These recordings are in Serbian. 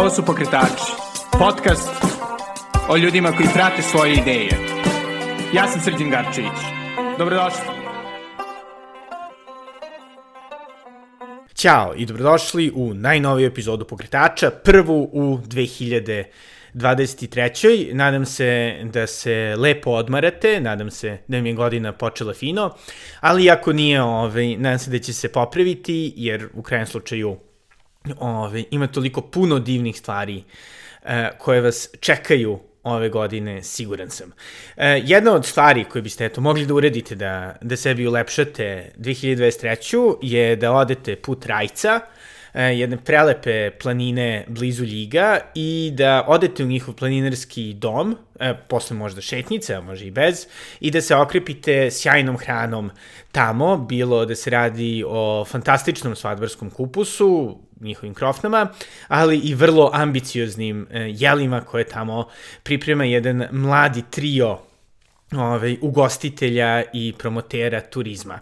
Ovo su Pokretači, podcast o ljudima koji prate svoje ideje. Ja sam Srđan Garčević. Dobrodošli. Ćao i dobrodošli u najnoviju epizodu Pokretača, prvu u 2023. Nadam se da se lepo odmarate, nadam se da mi je godina počela fino, ali ako nije, ovaj, nadam se da će se popraviti, jer u krajem slučaju ove, ima toliko puno divnih stvari e, koje vas čekaju ove godine, siguran sam. E, jedna od stvari koje biste eto, mogli da uredite da, da sebi ulepšate 2023. je da odete put Rajca, jedne prelepe planine blizu Ljiga i da odete u njihov planinarski dom, e, posle možda šetnice, a može i bez, i da se okrepite sjajnom hranom tamo, bilo da se radi o fantastičnom svadbarskom kupusu, njihovim krofnama, ali i vrlo ambicioznim e, jelima koje tamo priprema jedan mladi trio ovaj, ugostitelja i promotera turizma.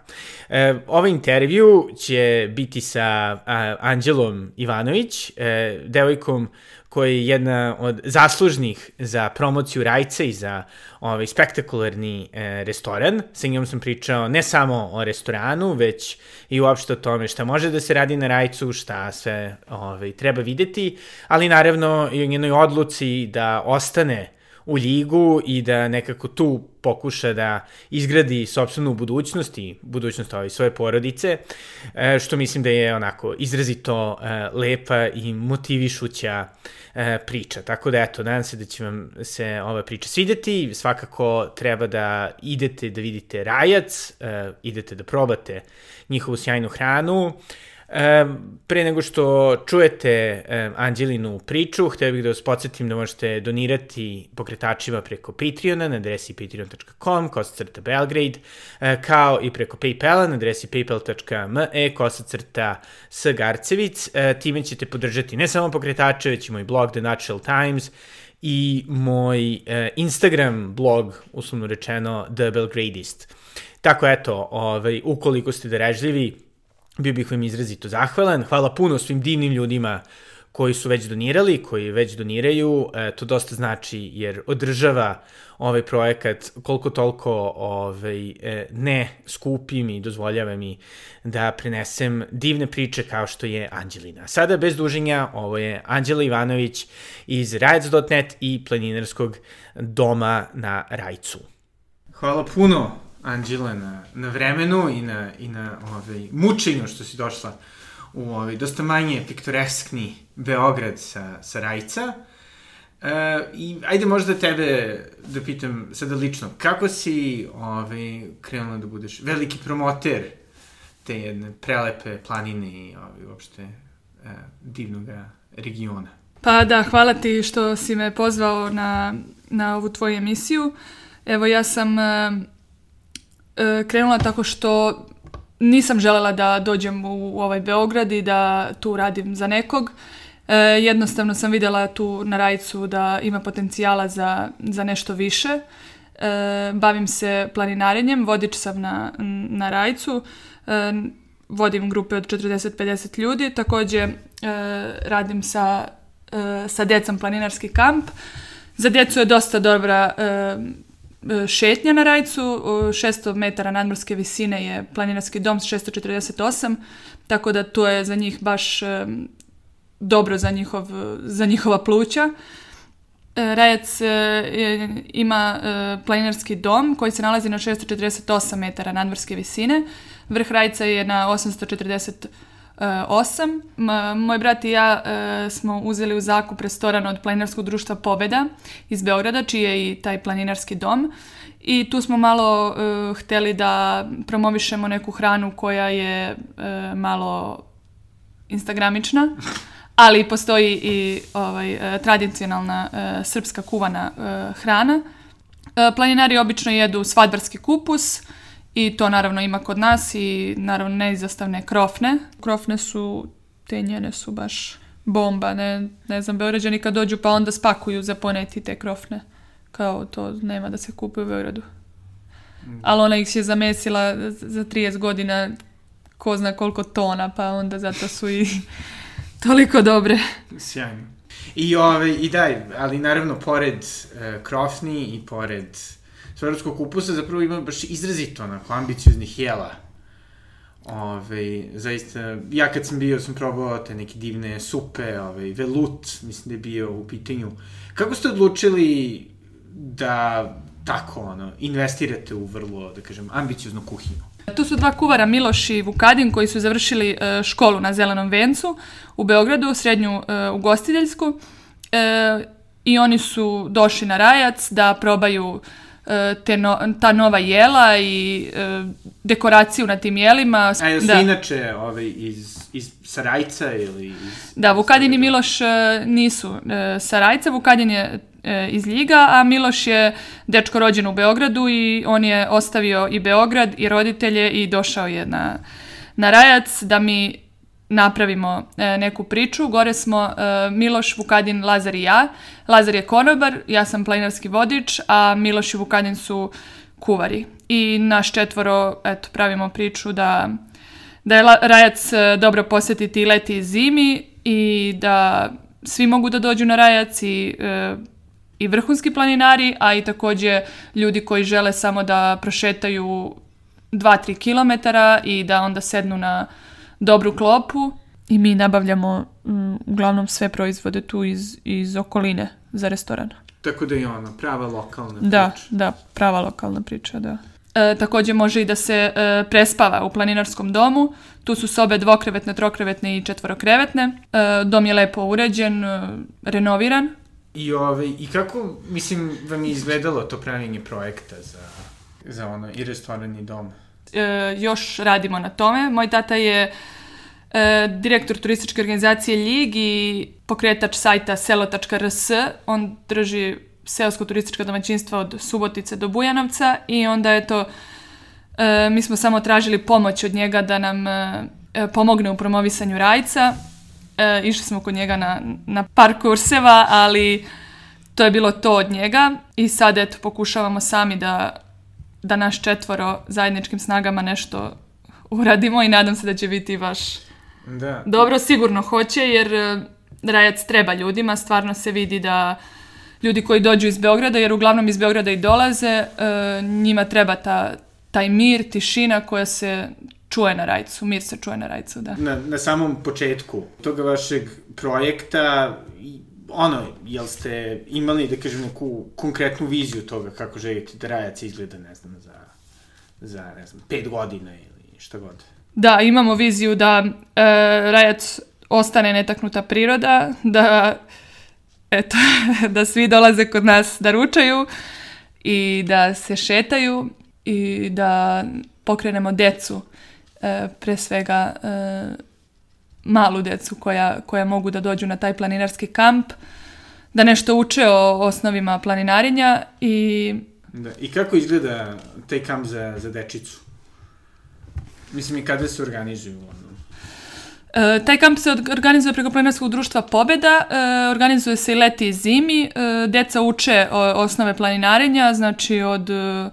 E, ovaj intervju će biti sa a, Anđelom Ivanović, e, devojkom koja je jedna od zaslužnih za promociju Rajca i za ovaj, spektakularni e, restoran. Sa njom sam pričao ne samo o restoranu, već i uopšte o tome šta može da se radi na Rajcu, šta sve ovaj, treba videti, ali naravno i o njenoj odluci da ostane u ligu i da nekako tu pokuša da izgradi sobstvenu budućnost i budućnost ove svoje porodice, e, što mislim da je onako izrazito e, lepa i motivišuća e, priča. Tako da eto, nadam se da će vam se ova priča svideti. Svakako treba da idete da vidite Rajac, idete da probate njihovu sjajnu hranu, E, pre nego što čujete Anđelinu priču, htio bih da vas podsjetim da možete donirati pokretačima preko Patreona na adresi patreon.com, kosacrta Belgrade, e, kao i preko Paypala na adresi paypal.me, kosacrta S. Garcevic. E, time ćete podržati ne samo pokretače, već i moj blog The Natural Times, i moj e, Instagram blog, uslovno rečeno, The Belgradist. Tako eto, ovaj, ukoliko ste darežljivi, bio bih vam izrazito zahvalan. Hvala puno svim divnim ljudima koji su već donirali, koji već doniraju, e, to dosta znači jer održava ovaj projekat koliko toliko ovaj, e, ne skupim i dozvoljava mi da prenesem divne priče kao što je Anđelina. Sada bez duženja, ovo je Anđela Ivanović iz Rajec.net i planinarskog doma na Rajcu. Hvala puno Anđela na, na vremenu i na, i na ovaj, mučenju što si došla u ovaj, dosta manje piktoreskni Beograd sa, sa Rajca. E, I ajde možda tebe da pitam sada lično, kako si ovaj, krenula da budeš veliki promoter te jedne prelepe planine i ovaj, uopšte e, divnog regiona? Pa da, hvala ti što si me pozvao na, na ovu tvoju emisiju. Evo ja sam e, krenula tako što nisam želela da dođem u ovaj Beograd i da tu radim za nekog. E, jednostavno sam vidjela tu na Rajcu da ima potencijala za, za nešto više. E, bavim se planinarenjem, vodič sam na, na Rajcu, e, vodim grupe od 40-50 ljudi, također e, radim sa, e, sa djecom planinarski kamp. Za djecu je dosta dobra E, šetnja na Rajcu, 600 metara nadmorske visine je planinarski dom s 648, tako da to je za njih baš e, dobro za, njihov, za njihova pluća. E, Rajac ima planinarski dom koji se nalazi na 648 metara nadmorske visine. Vrh Rajca je na 840 osam. Moj brat i ja e, smo uzeli u zakup restoran od planinarskog društva Pobeda iz Beograda, čiji je i taj planinarski dom. I tu smo malo e, hteli da promovišemo neku hranu koja je malo instagramična, ali postoji i ovaj, tradicionalna srpska kuvana hrana. Planinari obično jedu svadbarski kupus, i to naravno ima kod nas i naravno neizostavne krofne. Krofne su, te njene su baš bomba, ne, ne znam, Beograđani kad dođu pa onda spakuju za poneti te krofne. Kao to nema da se kupuje u Beogradu. Ali ona ih je zamesila za 30 godina ko zna koliko tona, pa onda zato su i toliko dobre. Sjajno. I, ove, i da, ali naravno, pored uh, Krofni i pored Svarovskog kupusa, zapravo ima baš izrazito onako ambicioznih jela. Ove, zaista, ja kad sam bio, sam probao te neke divne supe, ove, velut, mislim da je bio u pitanju. Kako ste odlučili da tako, ono, investirate u vrlo, da kažem, ambicioznu kuhinju? Tu su dva kuvara, Miloš i Vukadin, koji su završili e, školu na Zelenom vencu u Beogradu, srednju e, ugostiteljsku. E, I oni su došli na Rajac da probaju e, te no, ta nova jela i e, dekoraciju na tim jelima. A jesu da. inače ovaj, iz, iz Sarajca ili iz... Da, Vukadin i Miloš e, nisu e, Sarajca, Vukadin je e, iz Ljiga, a Miloš je dečko rođen u Beogradu i on je ostavio i Beograd i roditelje i došao je na, na Rajac da mi napravimo e, neku priču. Gore smo e, Miloš, Vukadin, Lazar i ja. Lazar je konobar, ja sam planinarski vodič, a Miloš i Vukadin su kuvari. I naš četvoro, eto, pravimo priču da, da je Rajac e, dobro posjetiti leti i zimi i da svi mogu da dođu na Rajac i, e, i vrhunski planinari, a i takođe ljudi koji žele samo da prošetaju 2-3 km i da onda sednu na dobru klopu i mi nabavljamo mm, uglavnom sve proizvode tu iz, iz okoline za restoran. Tako da je ono, prava lokalna Da, priča. da, prava lokalna priča, da. E, takođe može i da se e, prespava u planinarskom domu. Tu su sobe dvokrevetne, trokrevetne i četvorokrevetne. E, dom je lepo uređen, e, renoviran. I, ovaj, I kako, mislim, vam je izgledalo to pravljenje projekta za, za ono, i restoran i dom? E, još radimo na tome. Moj tata je e, direktor turističke organizacije Ljig i pokretač sajta selo.rs. On drži seosko-turistička domaćinstva od Subotice do Bujanovca i onda je to e, mi smo samo tražili pomoć od njega da nam pomogne u promovisanju rajca. Išli smo kod njega na, na par kurseva, ali to je bilo to od njega i sad eto pokušavamo sami da da naš četvoro zajedničkim snagama nešto uradimo i nadam se da će biti baš Da. dobro, sigurno hoće jer e, Rajac treba ljudima, stvarno se vidi da ljudi koji dođu iz Beograda, jer uglavnom iz Beograda i dolaze, e, njima treba ta, taj mir, tišina koja se čuje na Rajcu, mir se čuje na Rajcu, da. Na, na samom početku toga vašeg projekta, ono, jel ste imali, da kažem, neku konkretnu viziju toga kako želite da Rajac izgleda, ne znam, za, za ne znam, pet godina ili šta god? Da, imamo viziju da e, Rajac ostane netaknuta priroda, da eto, da svi dolaze kod nas da ručaju i da se šetaju i da pokrenemo decu, e, pre svega e, malu decu koja, koja mogu da dođu na taj planinarski kamp, da nešto uče o osnovima planinarenja i Da. I kako izgleda taj kamp za, za dečicu? Mislim, i kada se organizuju, ono? E, taj kamp se organizuje preko planinarskog društva Pobeda, e, organizuje se i leti i zimi, e, deca uče o, osnove planinarenja, znači od e,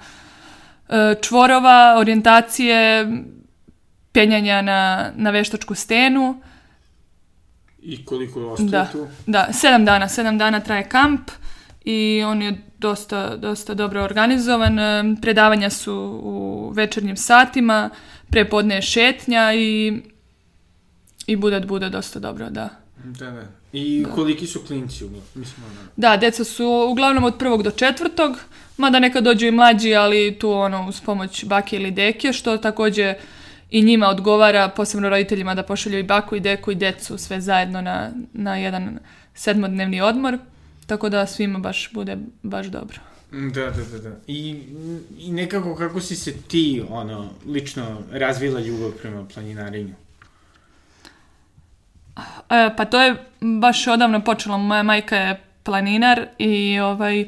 čvorova, orijentacije, penjanja na, na veštačku stenu. I koliko ostaje Da, tu? da, sedam dana, sedam dana traje kamp i on je dosta, dosta dobro organizovan. Predavanja su u večernjim satima, prepodne je šetnja i, i bude, bude dosta dobro, da. Da, da. I koliki su klinci, mislim, ono... Da, deca su uglavnom od prvog do četvrtog, mada nekad dođu i mlađi, ali tu ono uz pomoć bake ili deke, što takođe i njima odgovara, posebno roditeljima da pošalju i baku i deku i decu sve zajedno na, na jedan sedmodnevni odmor, tako da svima baš bude baš dobro. Da, da, da, da. I, I nekako kako si se ti, ono, lično razvila ljubav prema planinarenju? E, pa to je baš odavno počelo. Moja majka je planinar i ovaj,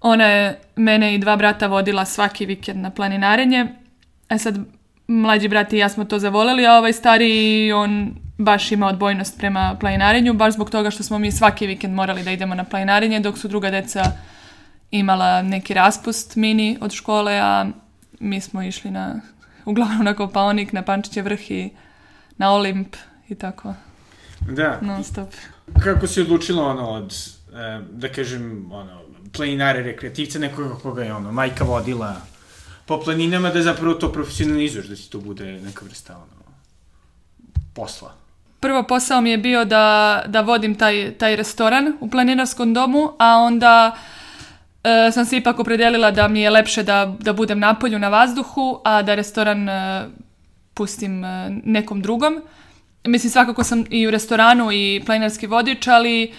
ona je mene i dva brata vodila svaki vikend na planinarenje. E sad, mlađi brat i ja smo to zavoleli, a ovaj stariji, on baš ima odbojnost prema planinarenju, baš zbog toga što smo mi svaki vikend morali da idemo na planinarenje, dok su druga deca imala neki raspust mini od škole, a mi smo išli na, uglavnom na Kopaonik, na Pančiće vrh i na Olimp i tako. Da. non stop. Kako si odlučila ono od, e, da kažem, ono, planinare, rekreativca, nekoga koga je ono, majka vodila po planinama, da zapravo to profesionalizuješ, da ti to bude neka vrsta ono, posla. Prvo posao mi je bio da, da vodim taj, taj restoran u planinarskom domu, a onda e, sam se ipak opredelila da mi je lepše da, da budem na polju na vazduhu, a da restoran e, pustim e, nekom drugom. Mislim, svakako sam i u restoranu i planinarski vodič, ali e,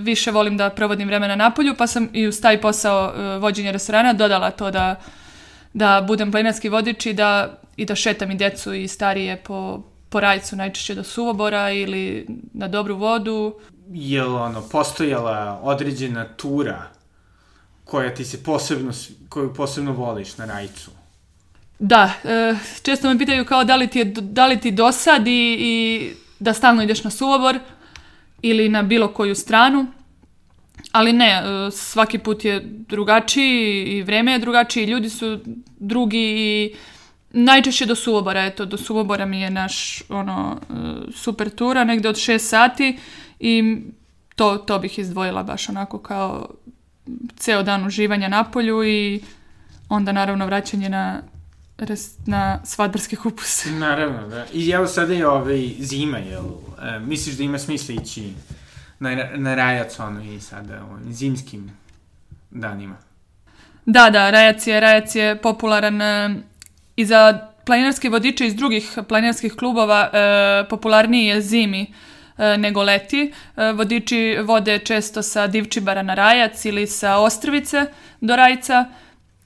više volim da provodim vremena na polju, pa sam i uz taj posao e, vođenja restorana dodala to da, da budem planinarski vodič i da, i da šetam i decu i starije po, po rajcu, najčešće do suvobora ili na dobru vodu. Je li ono, postojala određena tura koja ti se posebno, koju posebno voliš na rajcu? Da, e, često me pitaju kao da li ti, je, da li ti dosadi i da stalno ideš na suvobor ili na bilo koju stranu. Ali ne, e, svaki put je drugačiji i vreme je drugačije i ljudi su drugi i najčešće do suvobora, eto, do suvobora mi je naš ono, e, super tura, negde od 6 sati i to, to bih izdvojila baš onako kao ceo dan uživanja na polju i onda naravno vraćanje na, na svadbarski kupus. Naravno, da. I evo sada je ovaj zima, jel? E, misliš da ima smisla ići na, na rajac ono i sada o ovim zimskim danima? Da, da, rajac je, rajac je popularan e, i za planinarske vodiče iz drugih planinarskih klubova e, popularniji je zimi e, nego leti. E, vodiči vode često sa Divčibara na Rajac ili sa Ostrvice do Rajca.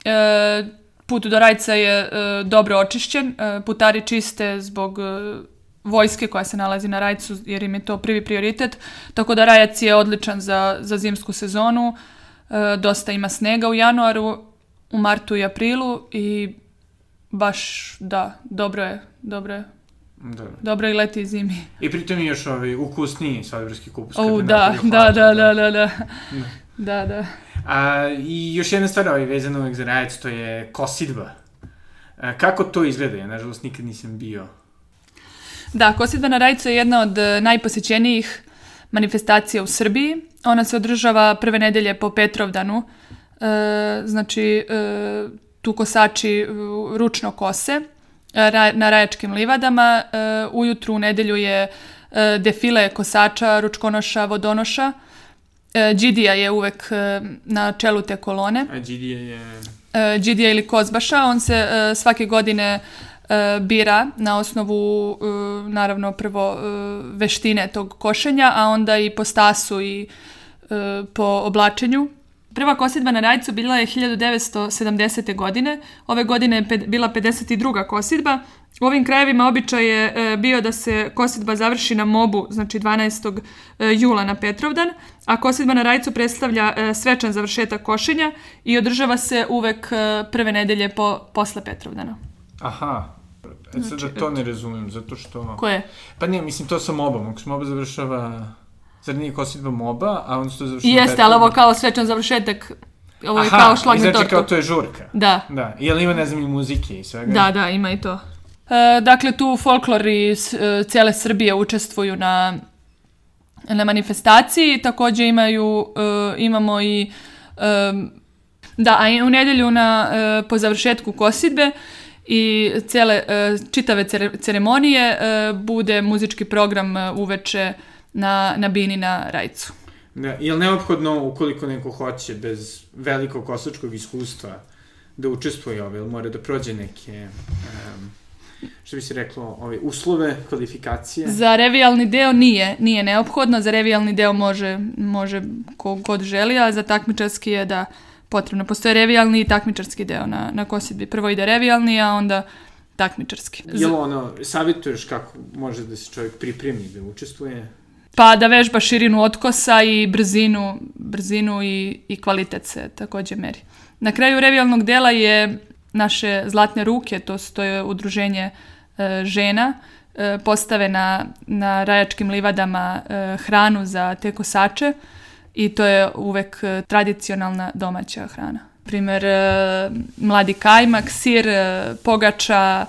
E, put do Rajca je e, dobro očišćen, e, putari čiste zbog e, vojske koja se nalazi na Rajcu jer im je to prvi prioritet, tako da Rajac je odličan za, za zimsku sezonu. E, dosta ima snega u januaru, u martu i aprilu i baš da, dobro je, dobro je. Da. Dobro i leti i zimi. I pritom je još ovaj ukusniji svadbarski kupus. O, da, napolju da, hladno, da, da, da, da. Da, da. A, I još jedna stvar ovaj, vezana uvek za rajac, to je kosidba. E, kako to izgleda? Ja, nažalost, nikad nisam bio. Da, Kosidba na Rajcu je jedna od e, najposjećenijih manifestacija u Srbiji. Ona se održava prve nedelje po Petrovdanu. E, znači, e, tu kosači ručno kose ra- na rajačkim livadama. E, ujutru u nedelju je defile kosača, ručkonoša, vodonoša. E, Đidija je uvek na čelu te kolone. A Đidija je... e, Đidija ili Kozbaša. On se e, svake godine e, bira na osnovu, e, naravno, prvo e, veštine tog košenja, a onda i po stasu i e, po oblačenju. Prva kosidba na Rajcu bila je 1970. godine. Ove godine je bila 52. kosidba. U ovim krajevima običaj je e, bio da se kosidba završi na mobu, znači 12. e, jula na Petrovdan, a kosidba na Rajcu predstavlja e, svečan završetak košenja i održava se uvek e, prve nedelje po, posle Petrovdana. Aha. E sad da to ne razumem, zato što... Ko je? Pa ne, mislim, to sa mobom. Ako se moba završava... Zar nije kosidba moba, a onda se to završava... Jeste, ali ovo kao svečan završetak, ovo je Aha, kao šlag i na znači tortu. kao to je žurka. Da. Da, i jel ima, ne znam, i muzike i svega? Da, da, ima i to. E, dakle, tu folklor iz e, cijele Srbije učestvuju na, na manifestaciji. Također imaju, e, imamo i e, da, a u nedjelju na, e, po završetku kosidbe i cijele e, čitave cere- ceremonije e, bude muzički program e, uveče na, na bini na Rajcu. Da, je li neophodno, ukoliko neko hoće, bez velikog kosačkog iskustva, da učestvuje ove, ili mora da prođe neke, um, što bi se reklo, ove, uslove, kvalifikacije? Za revijalni deo nije, nije neophodno, za revijalni deo može, može ko god želi, a za takmičarski je da potrebno. Postoje revijalni i takmičarski deo na, na kosidbi. Prvo ide revijalni, a onda takmičarski. Z- Jel ono, savjetuješ kako može da se čovjek pripremi da učestvuje? Pa da vežba širinu otkosa i brzinu, brzinu i, i kvalitet se također meri. Na kraju revijalnog dela je naše zlatne ruke, to, to je udruženje e, žena, e, postave na, na rajačkim livadama e, hranu za te kosače i to je uvek e, tradicionalna domaća hrana. Primer, e, mladi kajmak, sir, e, pogača,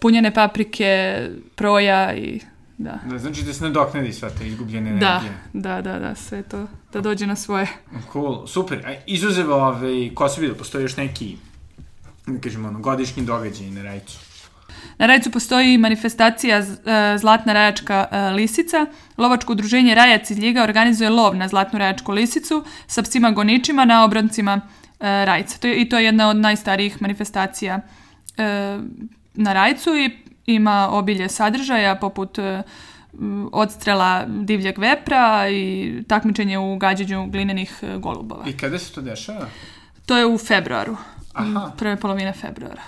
punjene paprike, proja i da. Da, znači da se nadoknadi sva ta izgubljena Da, energija. da, da, da, sve to, da dođe na svoje. Cool, super. A izuzev ove, Kosovi, da postoji još neki, da kažemo, ono, godišnji događaj na Rajcu. Na Rajcu postoji manifestacija e, Zlatna rajačka e, lisica. Lovačko udruženje Rajac iz Ljiga organizuje lov na Zlatnu rajačku lisicu sa psima goničima na obrancima e, Rajca. To je, I to je jedna od najstarijih manifestacija na Rajcu i ima obilje sadržaja poput odstrela divljeg vepra i takmičenje u gađanju glinenih golubova. I kada se to dešava? To je u februaru. Aha. Prve polovine februara.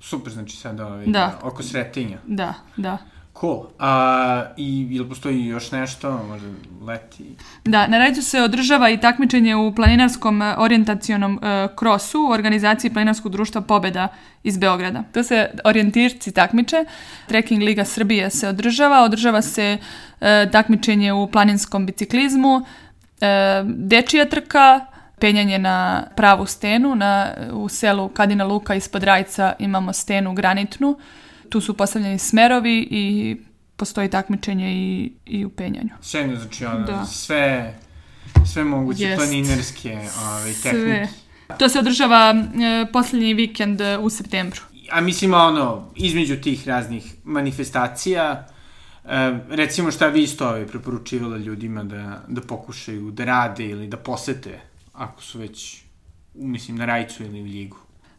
Super, znači sad ovaj, Da. oko sretinja. Da, da. Cool. A, I ili postoji još nešto, možda leti? Da, na Rajcu se održava i takmičenje u planinarskom e, orijentacionom e, krosu u organizaciji Planinarskog društva Pobeda iz Beograda. To se orijentirci takmiče. Trekking Liga Srbije se održava. Održava se e, takmičenje u planinskom biciklizmu, e, dečija trka, penjanje na pravu stenu. Na, u selu Kadina Luka ispod Rajca imamo stenu granitnu. Tu su postavljeni smerovi i postoji takmičenje i, i u penjanju. Sjajno, znači ono, Da. sve, sve moguće Jest. planinarske ovaj, Sve. tehnike. To se održava e, posljednji vikend e, u septembru. A mislim, ono, između tih raznih manifestacija, e, recimo šta vi isto ovaj, preporučivala ljudima da, da pokušaju da rade ili da posete, ako su već, mislim, na Rajcu ili u Ljigu.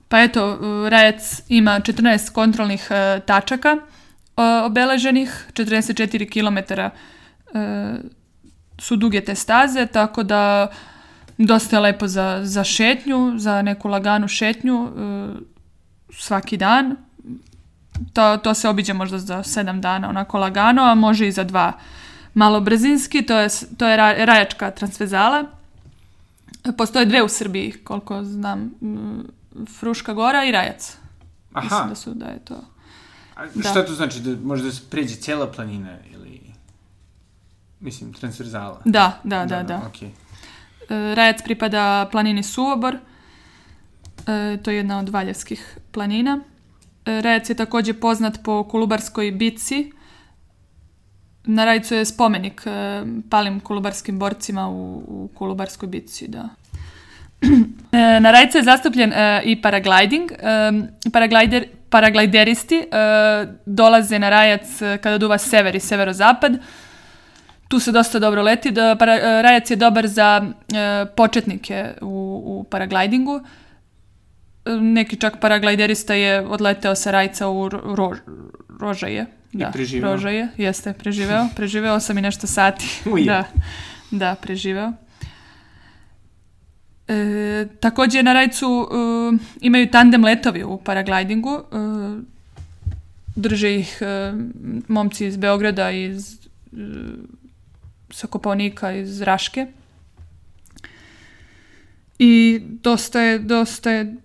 Pa eto, Rajac ima 14 kontrolnih e, tačaka e, obeleženih, 44 km e, su duge te staze, tako da dosta je lepo za, za šetnju, za neku laganu šetnju e, svaki dan. To, to se obiđe možda za 7 dana onako lagano, a može i za dva malo brzinski, to je, to je ra- rajačka transvezala. Postoje dve u Srbiji, koliko znam, Fruška gora i Rajac. Mislim Aha, da su, da je to. a da. šta to znači, da može da se pređe cijela planina ili, mislim, transverzala? Da, da, da, da. okej. E, Rajac pripada planini Suobor. E, to je jedna od valjevskih planina. E, Rajac je također poznat po Kolubarskoj bici. Na Rajcu je spomenik e, palim kolubarskim borcima u, u Kolubarskoj bici, da. E, Na Rajcu je zastupljen e, i paragliding. E, paraglider, paraglideristi e, dolaze na Rajac e, kada duva sever i severozapad. Tu se dosta dobro leti. Da, para, Rajac je dobar za početnike u, u paraglidingu. Neki čak paragliderista je odleteo sa Rajca u ro, ro, Rožaje. Da, preživeo? Rožaje, jeste, preživeo. Preživeo sam i nešto sati. Uje. da, da, preživeo. E, također na Rajcu e, imaju tandem letovi u paraglidingu. E, drže ih e, momci iz Beograda i iz e, sa Kopaonika iz Raške. I dosta je, dosta je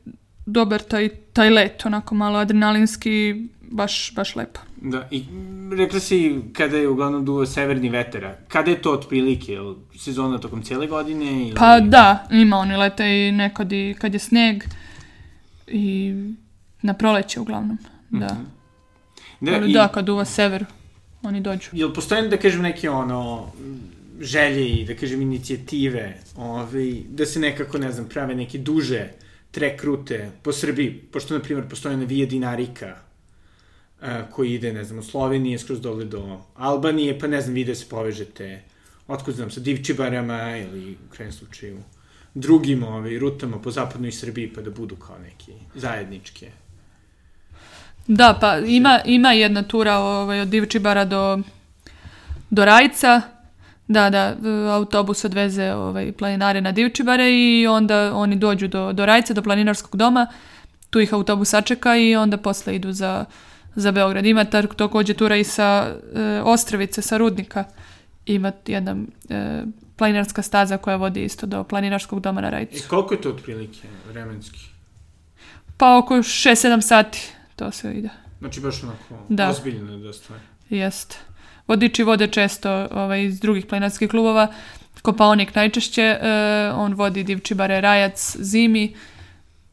dobar taj, taj let, onako malo adrenalinski, baš, baš lepo. Da, i mm, rekla si kada je uglavnom duo severni vetera. Kada je to otprilike? Je sezona tokom cijele godine? Ili... Pa da, ima oni lete i nekad i kad je sneg i na proleće uglavnom, da. Da, Ali i, da, kad uva sever, oni dođu. Jel postoje, da kažem, neke ono, želje i, da kažem, inicijative, ovaj, da se nekako, ne znam, prave neke duže trek rute po Srbiji, pošto, na primjer, postoje na Via Dinarika, koji ide, ne znam, od Slovenije skroz dole do Albanije, pa ne znam, vi da se povežete, otkud znam, sa Divčibarama ili, u krajem slučaju, drugim ovaj, rutama po zapadnoj Srbiji, pa da budu kao neki zajedničke. Da, pa ima, ima jedna tura ovaj, od Divčibara do, do Rajca. Da, da, autobus odveze ovaj, planinare na Divčibare i onda oni dođu do, do Rajca, do planinarskog doma. Tu ih autobus sačeka i onda posle idu za, za Beograd. Ima ta, također tura i sa e, Ostrovice, sa Rudnika. Ima jedna e, planinarska staza koja vodi isto do planinarskog doma na I Rajcu. koliko je to otprilike vremenski? Pa oko 6-7 sati to se ide. Znači baš onako Da. ozbiljno da stvar. Jest. Vodiči vode često ovaj, iz drugih planinarskih klubova. Kopaonik najčešće, e, on vodi Divčibare Rajac zimi,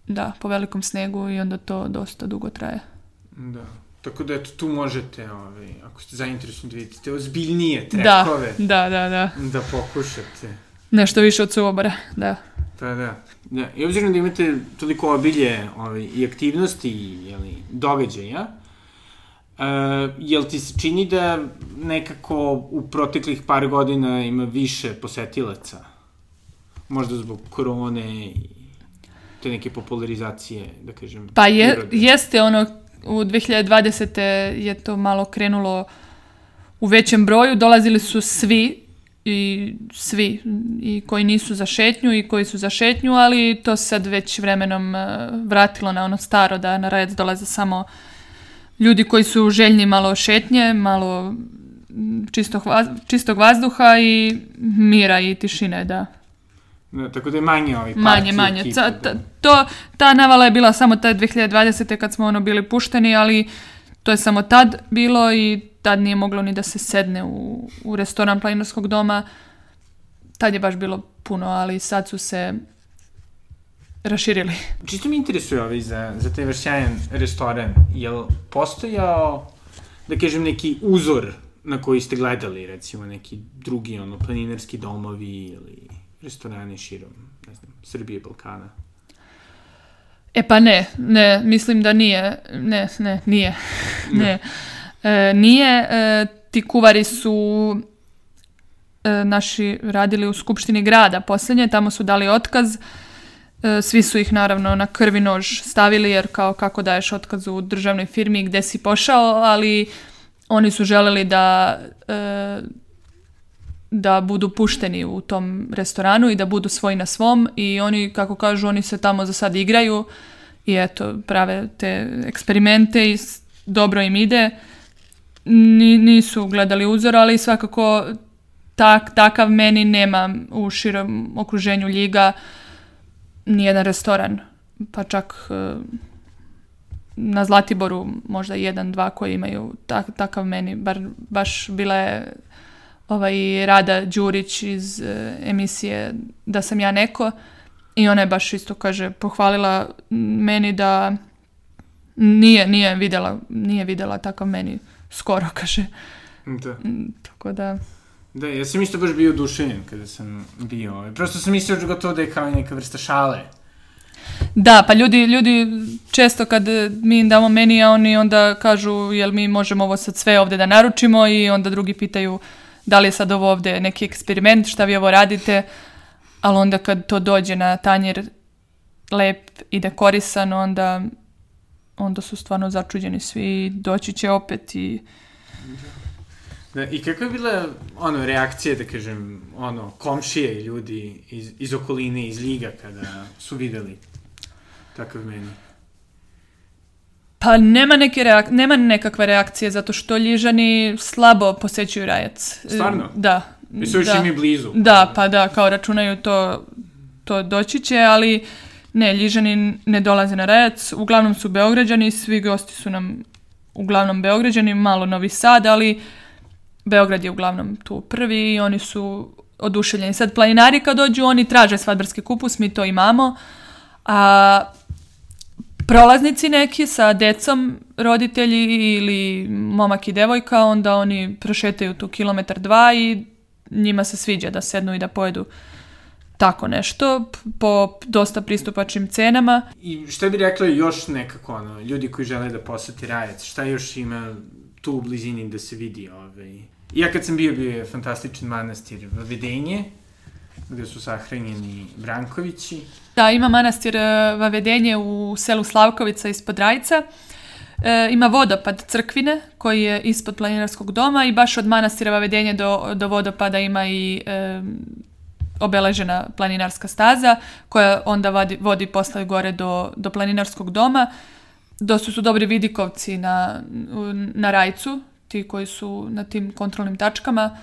da, po velikom snegu i onda to dosta dugo traje. Da. Tako da eto, tu možete, ovaj, ako ste zainteresovani da vidite ozbiljnije Da, trekove, da, da, da. da, pokušate. Nešto više od suvobora, da. Pa da. da. I obzirom da imate toliko obilje ovaj, i aktivnosti i jeli, događaja, uh, jel ti se čini da nekako u proteklih par godina ima više posetilaca? Možda zbog korone i te neke popularizacije, da kažem, Pa je, prirode. jeste ono, u 2020. je to malo krenulo u većem broju, dolazili su svi i svi i koji nisu za šetnju i koji su za šetnju, ali to se sad već vremenom eh, vratilo na ono staro da na red dolaze samo ljudi koji su željni malo šetnje, malo čistog, čistog vazduha i mira i tišine, da. Da, tako da je manje ovaj Manje, parti manje. ekipa, Ca- da. ta, to, ta navala je bila samo ta 2020. kad smo ono bili pušteni, ali to je samo tad bilo i tad nije moglo ni da se sedne u, u restoran planinarskog doma. Tad je baš bilo puno, ali sad su se raširili. Čisto mi interesuje ovaj za, za taj vaš sjajan restoran. Jel postojao, da kažem, neki uzor na koji ste gledali, recimo, neki drugi, ono, planinarski domovi ili restorani širom, ne znam, Srbije, Balkana? E pa ne, ne, mislim da nije, ne, ne, nije, ne. E, nije, e, ti kuvari su e, naši radili u Skupštini grada posljednje, tamo su dali otkaz, E, svi su ih naravno na krvi nož stavili jer kao kako daješ otkaz u državnoj firmi gde si pošao, ali oni su želeli da e, da budu pušteni u tom restoranu i da budu svoji na svom i oni, kako kažu, oni se tamo za sad igraju i eto, prave te eksperimente i dobro im ide. Ni, nisu gledali uzor, ali svakako tak, takav meni nema u širom okruženju Ljiga nijedan restoran, pa čak e, na Zlatiboru možda jedan, dva koji imaju tak, takav meni, bar, baš bila je ovaj Rada Đurić iz e, emisije Da sam ja neko i ona je baš isto kaže pohvalila meni da nije, nije videla nije videla takav meni skoro kaže Da. Mm, tako da Da, ja sam isto baš bio oduševljen kada sam bio. ovaj. Prosto sam mislio gotovo da je kao neka vrsta šale. Da, pa ljudi, ljudi često kad mi im damo meni, a oni onda kažu jel mi možemo ovo sad sve ovde da naručimo i onda drugi pitaju da li je sad ovo ovde neki eksperiment, šta vi ovo radite, ali onda kad to dođe na tanjer lep i dekorisan, onda, onda su stvarno začuđeni svi doći će opet i Da, I kakva je bila, ono, reakcija, da kažem, ono, komšije ljudi iz, iz okoline, iz Liga, kada su videli takav meni? Pa nema, neke reak nema nekakve reakcije zato što Ljižani slabo posećuju Rajac. Stvarno? Da. I su da. mi blizu. Da, pa da, kao računaju to, to doći će, ali ne, Ljižani ne dolaze na Rajac, uglavnom su Beograđani, svi gosti su nam uglavnom Beograđani, malo Novi Sad, ali Beograd je uglavnom tu prvi i oni su oduševljeni. Sad planinari kad dođu, oni traže svadbarski kupus, mi to imamo, a prolaznici neki sa decom, roditelji ili momak i devojka, onda oni prošetaju tu kilometar dva i njima se sviđa da sednu i da pojedu tako nešto po dosta pristupačnim cenama. I šta bi rekla još nekako, ono, ljudi koji žele da posete Rajac, šta još ima tu u blizini da se vidi, ovaj... Ja kad sam bio, bio je fantastičan manastir Vavedenje, gde su sahranjeni Brankovići. Da, ima manastir e, Vavedenje u selu Slavkovica ispod Rajca. E, ima vodopad Crkvine koji je ispod planinarskog doma i baš od manastira Vavedenje do, do vodopada ima i e, obeležena planinarska staza koja onda vodi, vodi posle gore do, do planinarskog doma. Dosta su dobri vidikovci na, na Rajcu, ti koji su na tim kontrolnim tačkama.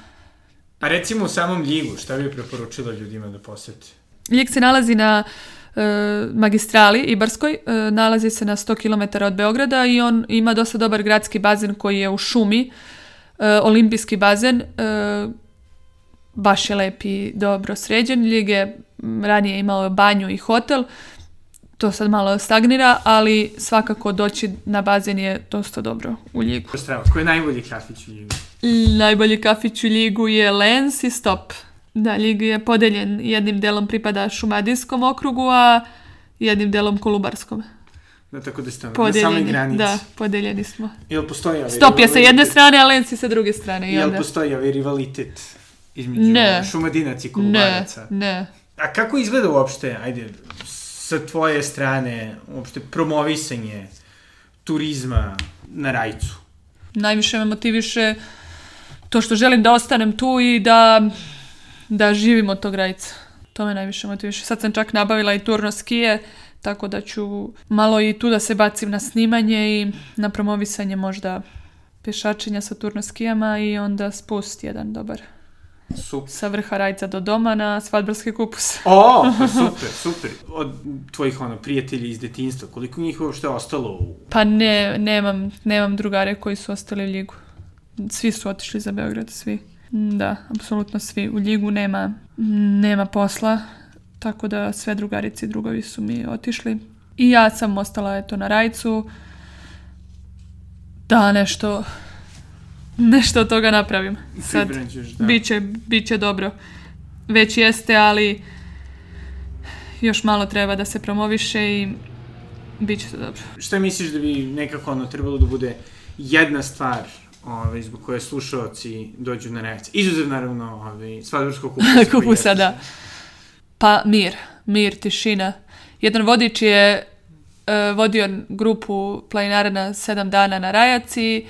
A recimo u samom Ljigu, šta bi preporučila ljudima da posete? Ljig se nalazi na e, magistrali Ibarskoj, e, nalazi se na 100 km od Beograda i on ima dosta dobar gradski bazen koji je u šumi, e, olimpijski bazen, e, baš je lep i dobro sređen. Ljig je ranije imao banju i hotel, to sad malo stagnira, ali svakako doći na bazen je dosta dobro u Ljigu. Strava, ko je najbolji kafić u Ljigu? Najbolji kafić u Ljigu je Lens i Stop. Da, Ljig je podeljen, jednim delom pripada Šumadijskom okrugu, a jednim delom Kolubarskom. Da, tako da ste na samoj granici. da, podeljeni smo. Jel postoji ovaj Stop je sa jedne strane, a Lens je sa druge strane. I Jel onda... postoji ovaj rivalitet između Ne. šumadinaca i Ne, kolubaraca? ne. A kako izgleda uopšte, ajde, sa tvoje strane, uopšte promovisanje turizma na Rajcu? Najviše me motiviše to što želim da ostanem tu i da, da živim od tog rajca. To me najviše motiviše. Sad sam čak nabavila i turno skije, tako da ću malo i tu da se bacim na snimanje i na promovisanje možda pešačenja sa turno skijama i onda spust jedan dobar. Super. Sa vrha rajca do doma na svadbarski kupus. O, super, super. Od tvojih ono, prijatelja iz detinstva, koliko njih uopšte ostalo u... Pa ne, nemam, nemam drugare koji su ostali u Ljigu. Svi su otišli za Beograd, svi. Da, apsolutno svi. U Ljigu nema, nema posla, tako da sve drugarice i drugovi su mi otišli. I ja sam ostala eto na rajcu da nešto nešto od toga napravim. Sad, da. biće, biće dobro. Već jeste, ali još malo treba da se promoviše i bit će to dobro. Šta misliš da bi nekako ono trebalo da bude jedna stvar ovaj, zbog koje slušalci dođu na reakcije? Izuzev naravno svadbarskog kupusa. Kupusa, da. Pa mir, mir, tišina. Jedan vodič je e, vodio grupu planinara na sedam dana na Rajac i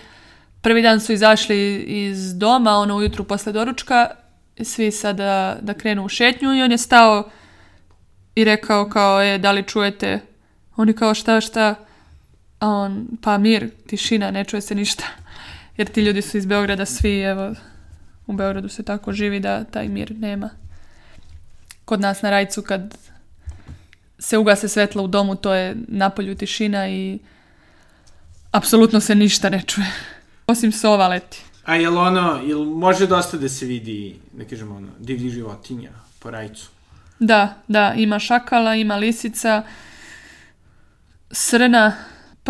prvi dan su izašli iz doma, ono ujutru posle doručka, svi sada da krenu u šetnju i on je stao i rekao kao, e, da li čujete? Oni kao, šta, šta? A on, pa mir, tišina, ne čuje se ništa. Jer ti ljudi su iz Beograda svi, evo, u Beogradu se tako živi da taj mir nema. Kod nas na rajcu kad se ugase svetlo u domu, to je napolju tišina i apsolutno se ništa ne čuje. Osim sova leti. A jel ono, jel može dosta da se vidi, da kažemo ono, divljih životinja po rajcu? Da, da, ima šakala, ima lisica, srna,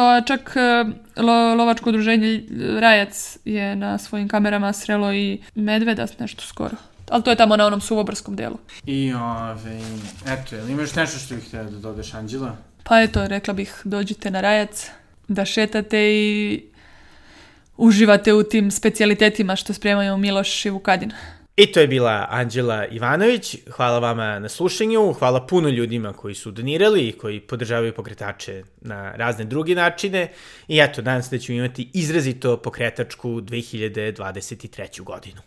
pa čak e, lo, lovačko udruženje Rajac je na svojim kamerama srelo i medveda nešto skoro. Ali to je tamo na onom suvoborskom delu. I ove, eto, jel imaš nešto što bih htjela da dodaš, Anđela? Pa eto, rekla bih, dođite na Rajac, da šetate i uživate u tim specijalitetima što spremaju Miloš i Vukadin. I to je bila Anđela Ivanović. Hvala vama na slušanju, hvala puno ljudima koji su donirali i koji podržavaju pokretače na razne druge načine. I eto, danas da ćemo imati izrazito pokretačku 2023. godinu.